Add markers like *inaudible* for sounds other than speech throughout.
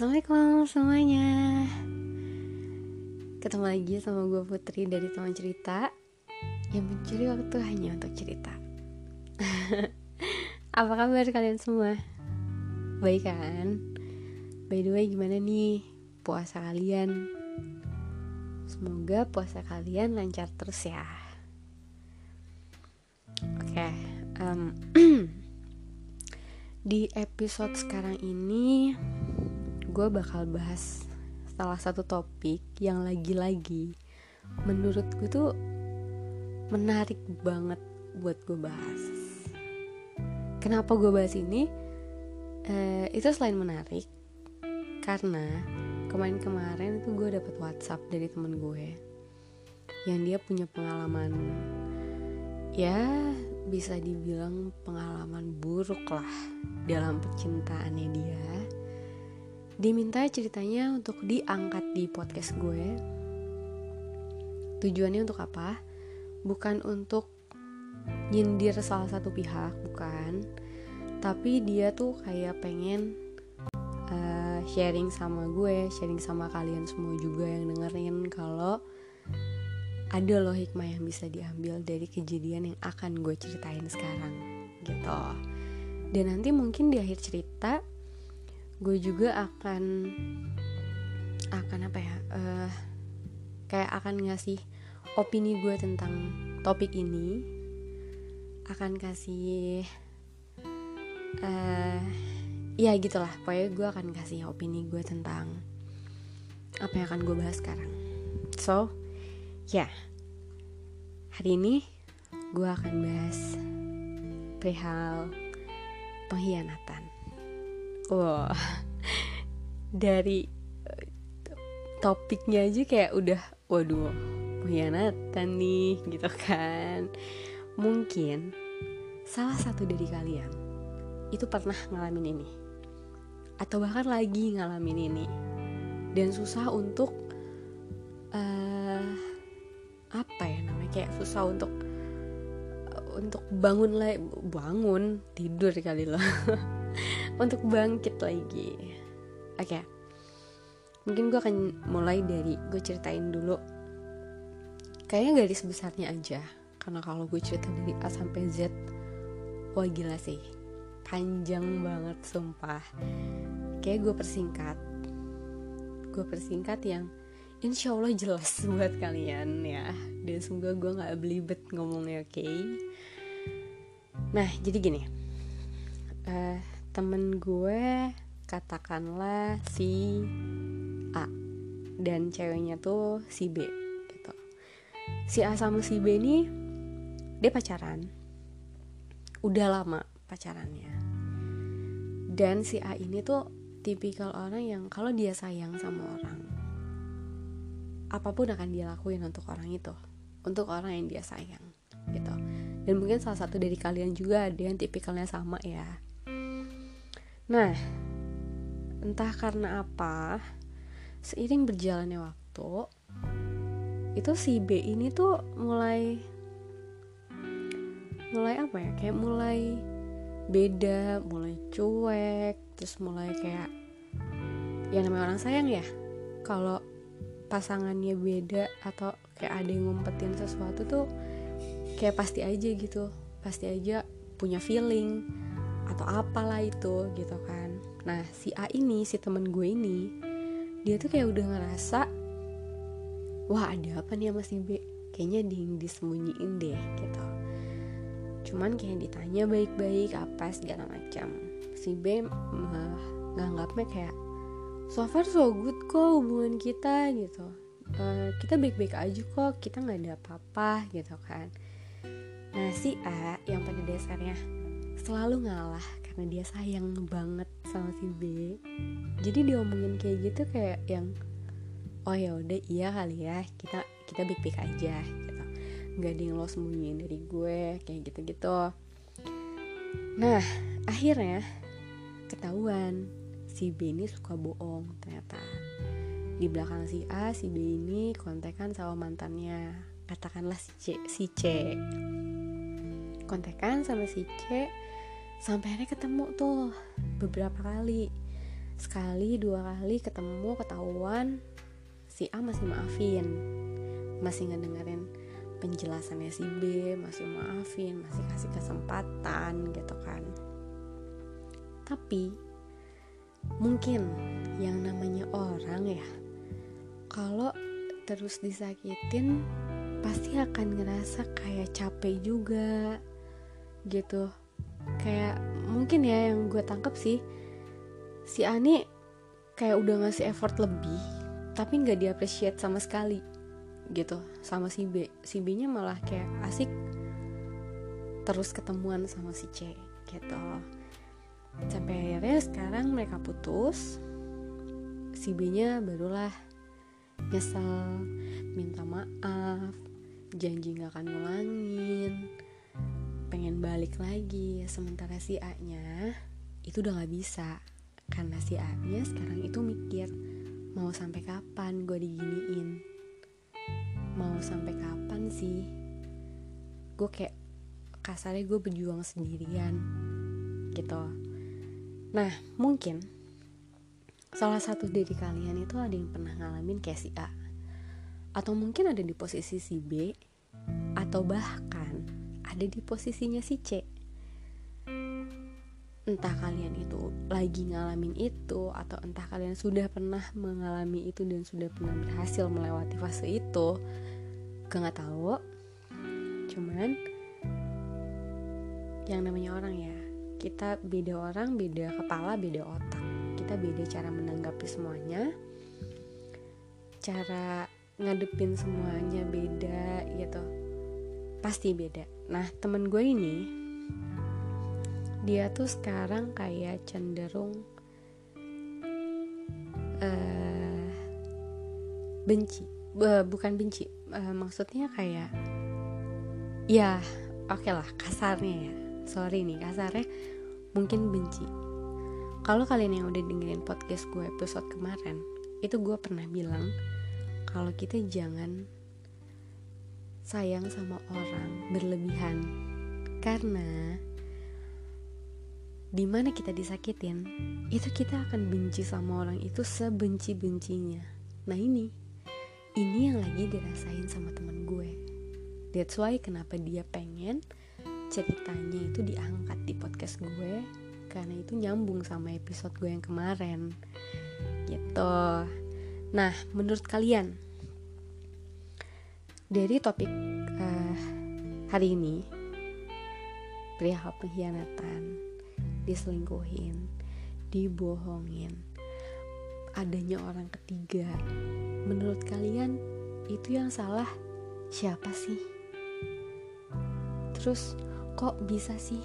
Assalamualaikum semuanya Ketemu lagi sama gue Putri dari teman cerita Yang mencuri waktu hanya untuk cerita *laughs* Apa kabar kalian semua? Baik kan? By the way gimana nih puasa kalian? Semoga puasa kalian lancar terus ya Oke okay, um, *clears throat* Di episode sekarang ini gue bakal bahas salah satu topik yang lagi-lagi menurut gue tuh menarik banget buat gue bahas. Kenapa gue bahas ini? Eh, itu selain menarik, karena kemarin-kemarin itu gue dapet WhatsApp dari temen gue yang dia punya pengalaman ya bisa dibilang pengalaman buruk lah dalam percintaannya dia diminta ceritanya untuk diangkat di podcast gue. Tujuannya untuk apa? Bukan untuk nyindir salah satu pihak, bukan. Tapi dia tuh kayak pengen uh, sharing sama gue, sharing sama kalian semua juga yang dengerin kalau ada loh hikmah yang bisa diambil dari kejadian yang akan gue ceritain sekarang gitu. Dan nanti mungkin di akhir cerita gue juga akan akan apa ya uh, kayak akan ngasih opini gue tentang topik ini akan kasih uh, ya gitulah pokoknya gue akan kasih opini gue tentang apa yang akan gue bahas sekarang so ya yeah. hari ini gue akan bahas perihal pengkhianatan wah. Dari eh, topiknya aja kayak udah waduh pengkhianatan nih gitu kan. Mungkin salah satu dari kalian itu pernah ngalamin ini. Atau bahkan lagi ngalamin ini. Dan susah untuk uh, apa ya namanya kayak susah untuk untuk bangun lagi bangun tidur kali loh *laughs* untuk bangkit lagi. Oke. Okay. mungkin gue akan mulai dari gue ceritain dulu. Kayaknya garis besarnya aja. Karena kalau gue cerita dari A sampai Z wah gila sih. Panjang banget sumpah. Kayak gue persingkat. Gue persingkat yang insya Allah jelas *laughs* buat kalian ya. Dan semoga gue nggak belibet ngomongnya oke? Okay? nah jadi gini. Uh, temen gue katakanlah si A dan ceweknya tuh si B gitu. Si A sama si B ini dia pacaran. Udah lama pacarannya. Dan si A ini tuh tipikal orang yang kalau dia sayang sama orang apa pun akan dia lakuin untuk orang itu, untuk orang yang dia sayang gitu. Dan mungkin salah satu dari kalian juga ada yang tipikalnya sama ya Nah, entah karena apa, seiring berjalannya waktu, itu si B ini tuh mulai mulai apa ya? Kayak mulai beda, mulai cuek, terus mulai kayak yang namanya orang sayang ya. Kalau pasangannya beda atau kayak ada yang ngumpetin sesuatu tuh kayak pasti aja gitu, pasti aja punya feeling atau apalah itu gitu kan. Nah si A ini si temen gue ini dia tuh kayak udah ngerasa wah ada apa nih sama si B? Kayaknya dia yang disembunyiin deh gitu. Cuman kayak ditanya baik-baik apa segala macam. Si B uh, nganggapnya kayak so far so good kok hubungan kita gitu. Uh, kita baik-baik aja kok kita nggak ada apa-apa gitu kan. Nah si A yang pada dasarnya selalu ngalah karena dia sayang banget sama si B. Jadi diomongin kayak gitu kayak yang oh ya udah iya kali ya kita kita baik baik aja gitu. Nggak ada yang lo sembunyiin dari gue kayak gitu gitu nah akhirnya ketahuan si B ini suka bohong ternyata. Di belakang si A si B ini kontekan sama mantannya. Katakanlah si C si C kontekan sama si C. Sampai akhirnya ketemu tuh beberapa kali. Sekali dua kali ketemu ketahuan si A masih maafin. Masih ngedengerin penjelasannya si B masih maafin masih kasih kesempatan gitu kan. Tapi mungkin yang namanya orang ya kalau terus disakitin pasti akan ngerasa kayak capek juga gitu. Kayak mungkin ya yang gue tangkap sih si Ani kayak udah ngasih effort lebih tapi nggak diapresiat sama sekali gitu. Sama si B si B nya malah kayak asik terus ketemuan sama si C gitu. Sampai akhirnya sekarang mereka putus si B nya barulah nyesel minta maaf janji gak akan ngulangin pengen balik lagi. Sementara si A nya itu udah gak bisa. Karena si A nya sekarang itu mikir mau sampai kapan gue diginiin? Mau sampai kapan sih? Gue kayak kasarnya gue berjuang sendirian gitu. Nah mungkin salah satu dari kalian itu ada yang pernah ngalamin kayak si A. Atau mungkin ada di posisi si B atau bahkan ada di posisinya si C. Entah kalian itu lagi ngalamin itu atau entah kalian sudah pernah mengalami itu dan sudah pernah berhasil melewati fase itu gue nggak tahu. Cuman yang namanya orang ya kita beda orang beda kepala beda otak. Kita beda cara menanggapi semuanya. Cara ngadepin semuanya beda gitu. Pasti beda nah temen gue ini dia tuh sekarang kayak cenderung uh, benci. Uh, bukan benci uh, maksudnya kayak ya oke okay lah kasarnya ya. Sorry nih kasarnya mungkin benci. Kalau kalian yang udah dengerin podcast gue episode kemarin itu gue pernah bilang kalau kita jangan sayang sama orang berlebihan. Karena di mana kita disakitin itu kita akan benci sama orang itu sebenci bencinya nah ini ini yang lagi dirasain sama teman gue. That's why kenapa dia pengen ceritanya itu diangkat di podcast gue karena itu nyambung sama episode gue yang kemarin. Gitu. Nah menurut kalian dari topik uh, hari ini perihal pengkhianatan diselingkuhin, dibohongin, adanya orang ketiga. Menurut kalian itu yang salah siapa sih? Terus kok bisa sih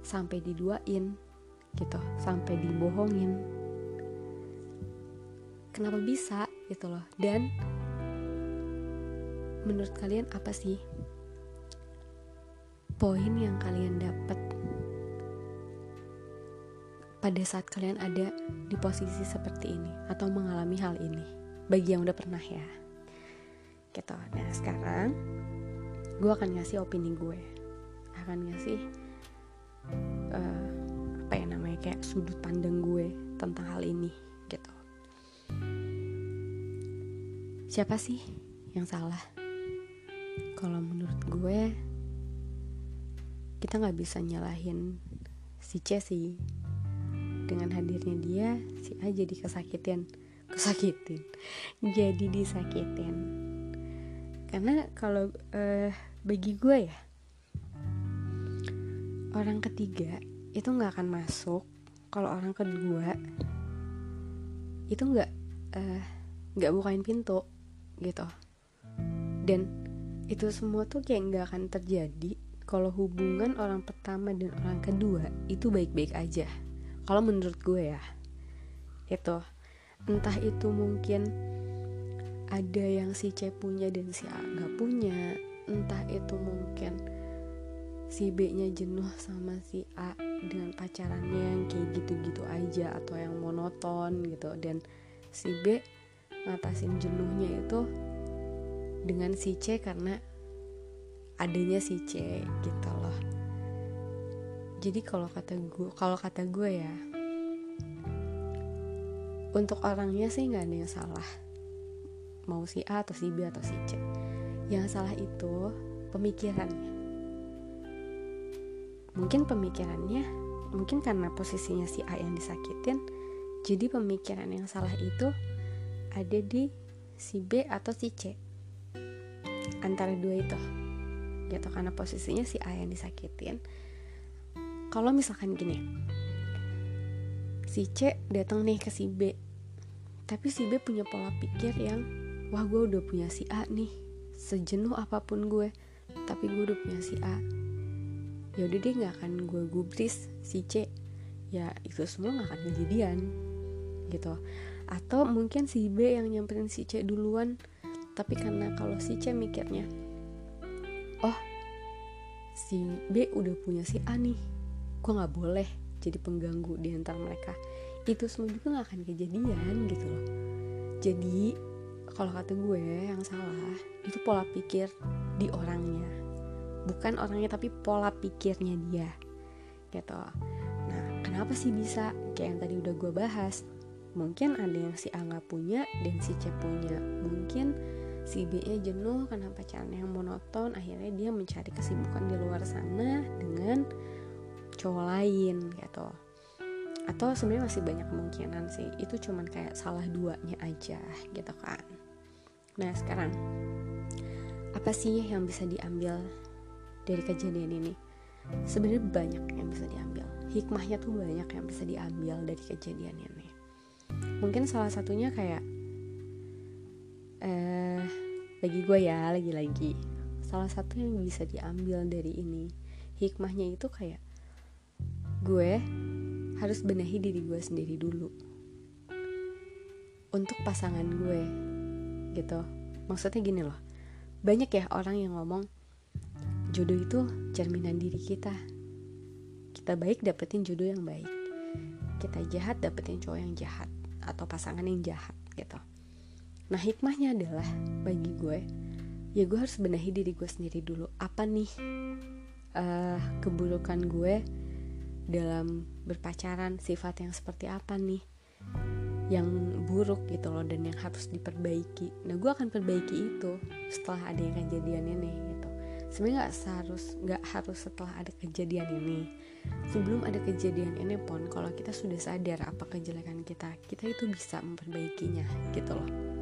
sampai diduain gitu, sampai dibohongin? Kenapa bisa gitu loh? Dan menurut kalian apa sih? Poin yang kalian dapat pada saat kalian ada di posisi seperti ini atau mengalami hal ini bagi yang udah pernah ya. Gitu. Nah sekarang gue akan ngasih opini gue. Akan ngasih uh, apa ya namanya kayak sudut pandang gue tentang hal ini gitu. Siapa sih yang salah kalau menurut gue kita nggak bisa nyalahin si C sih. Dengan hadirnya dia si A jadi kesakitan kesakitin. Jadi disakitin. Karena kalau uh, bagi gue ya orang ketiga itu nggak akan masuk. Kalau orang kedua itu nggak uh, nggak bukain pintu gitu. Dan itu semua tuh kayak nggak akan terjadi kalau hubungan orang pertama dan orang kedua itu baik-baik aja. Kalau menurut gue ya itu. Entah itu mungkin ada yang si C punya dan si A gak punya. Entah itu mungkin si B nya jenuh sama si A dengan pacarannya yang kayak gitu-gitu aja atau yang monoton gitu. Dan si B ngatasin jenuhnya itu dengan si C karena adanya si C gitu loh. Jadi kalau kata gue kalau kata gue ya untuk orangnya sih nggak ada yang salah. Mau si A atau si B atau si C. Yang salah itu pemikirannya mungkin pemikirannya mungkin karena posisinya si A yang disakitin jadi pemikiran yang salah itu ada di si B atau si C antara dua itu. Gitu karena posisinya si A yang disakitin. Kalau misalkan gini si C datang nih ke si B. Tapi si B punya pola pikir yang wah gue udah punya si A nih sejenuh apa pun gue tapi gue udah punya si A. Ya udah deh nggak akan gue gubris si C. Ya itu semua nggak akan kejadian gitu. Atau mungkin si B yang nyamperin si C duluan tapi karena kalau si C mikirnya oh si B udah punya si A nih gue nggak boleh jadi pengganggu di antara mereka. Itu semua juga gak akan kejadian gitu loh. Jadi kalau kata gue yang salah itu pola pikir di orangnya. Bukan orangnya tapi pola pikirnya dia. Gitu. Nah kenapa sih bisa? Kayak yang tadi udah gue bahas. Mungkin ada yang si A nggak punya dan si C punya. Mungkin si B nya jenuh karena pacarnya yang monoton akhirnya dia mencari kesibukan di luar sana dengan cowok lain gitu. Atau sebenarnya masih banyak kemungkinan sih itu cuman kayak salah duanya aja gitu kan. Nah sekarang apa sih yang bisa diambil dari kejadian ini? Sebenarnya banyak yang bisa diambil. Hikmahnya tuh banyak yang bisa diambil dari kejadian ini. Mungkin salah satunya kayak eh bagi gue ya lagi-lagi. Salah satu yang bisa diambil dari ini hikmahnya itu kayak gue harus benahi diri gue sendiri dulu. Untuk pasangan gue gitu. Maksudnya gini loh banyak ya orang yang ngomong jodoh itu cerminan diri kita. Kita baik dapetin jodoh yang baik. Kita jahat dapetin cowok yang jahat atau pasangan yang jahat gitu nah hikmahnya adalah bagi gue ya gue harus benahi diri gue sendiri dulu. Apa nih uh, keburukan gue dalam berpacaran? Sifat yang seperti apa nih yang buruk gitu loh dan yang harus diperbaiki? Nah gue akan perbaiki itu setelah ada yang kejadian ini gitu. Sebenarnya nggak harus nggak harus setelah ada kejadian ini. Sebelum ada kejadian ini pun kalau kita sudah sadar apa kejelekan kita kita itu bisa memperbaikinya gitu loh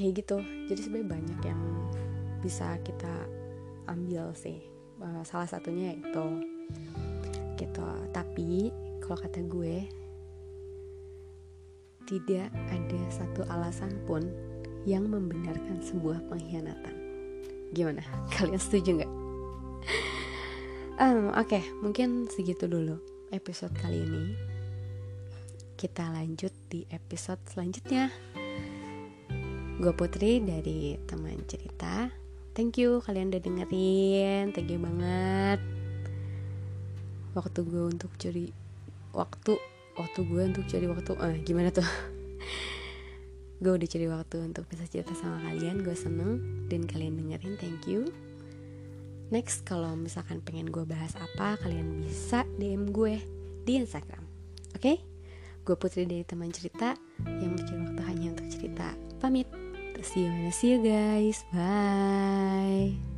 kayak gitu. Jadi sebenarnya banyak yang bisa kita ambil sih. Uh, salah satunya itu gitu. Tapi kalau kata gue tidak ada satu alasan pun yang membenarkan sebuah pengkhianatan. Gimana? *laughs* Kalian setuju nggak? Um, oke okay, mungkin segitu dulu episode kali ini. Kita lanjut di episode selanjutnya gue Putri dari teman cerita. Thank you kalian udah dengerin. Thank you banget. Waktu gue untuk curi waktu waktu gue untuk cari waktu eh gimana tuh? *laughs* Gue udah cari waktu untuk bisa cerita sama kalian gue seneng. Dan kalian dengerin thank you. Next kalau misalkan pengen gue bahas apa kalian bisa dm gue di instagram oke? Okay? gue putri dari teman cerita yang mencari waktu hanya untuk cerita. Pamit see you see you guys. Bye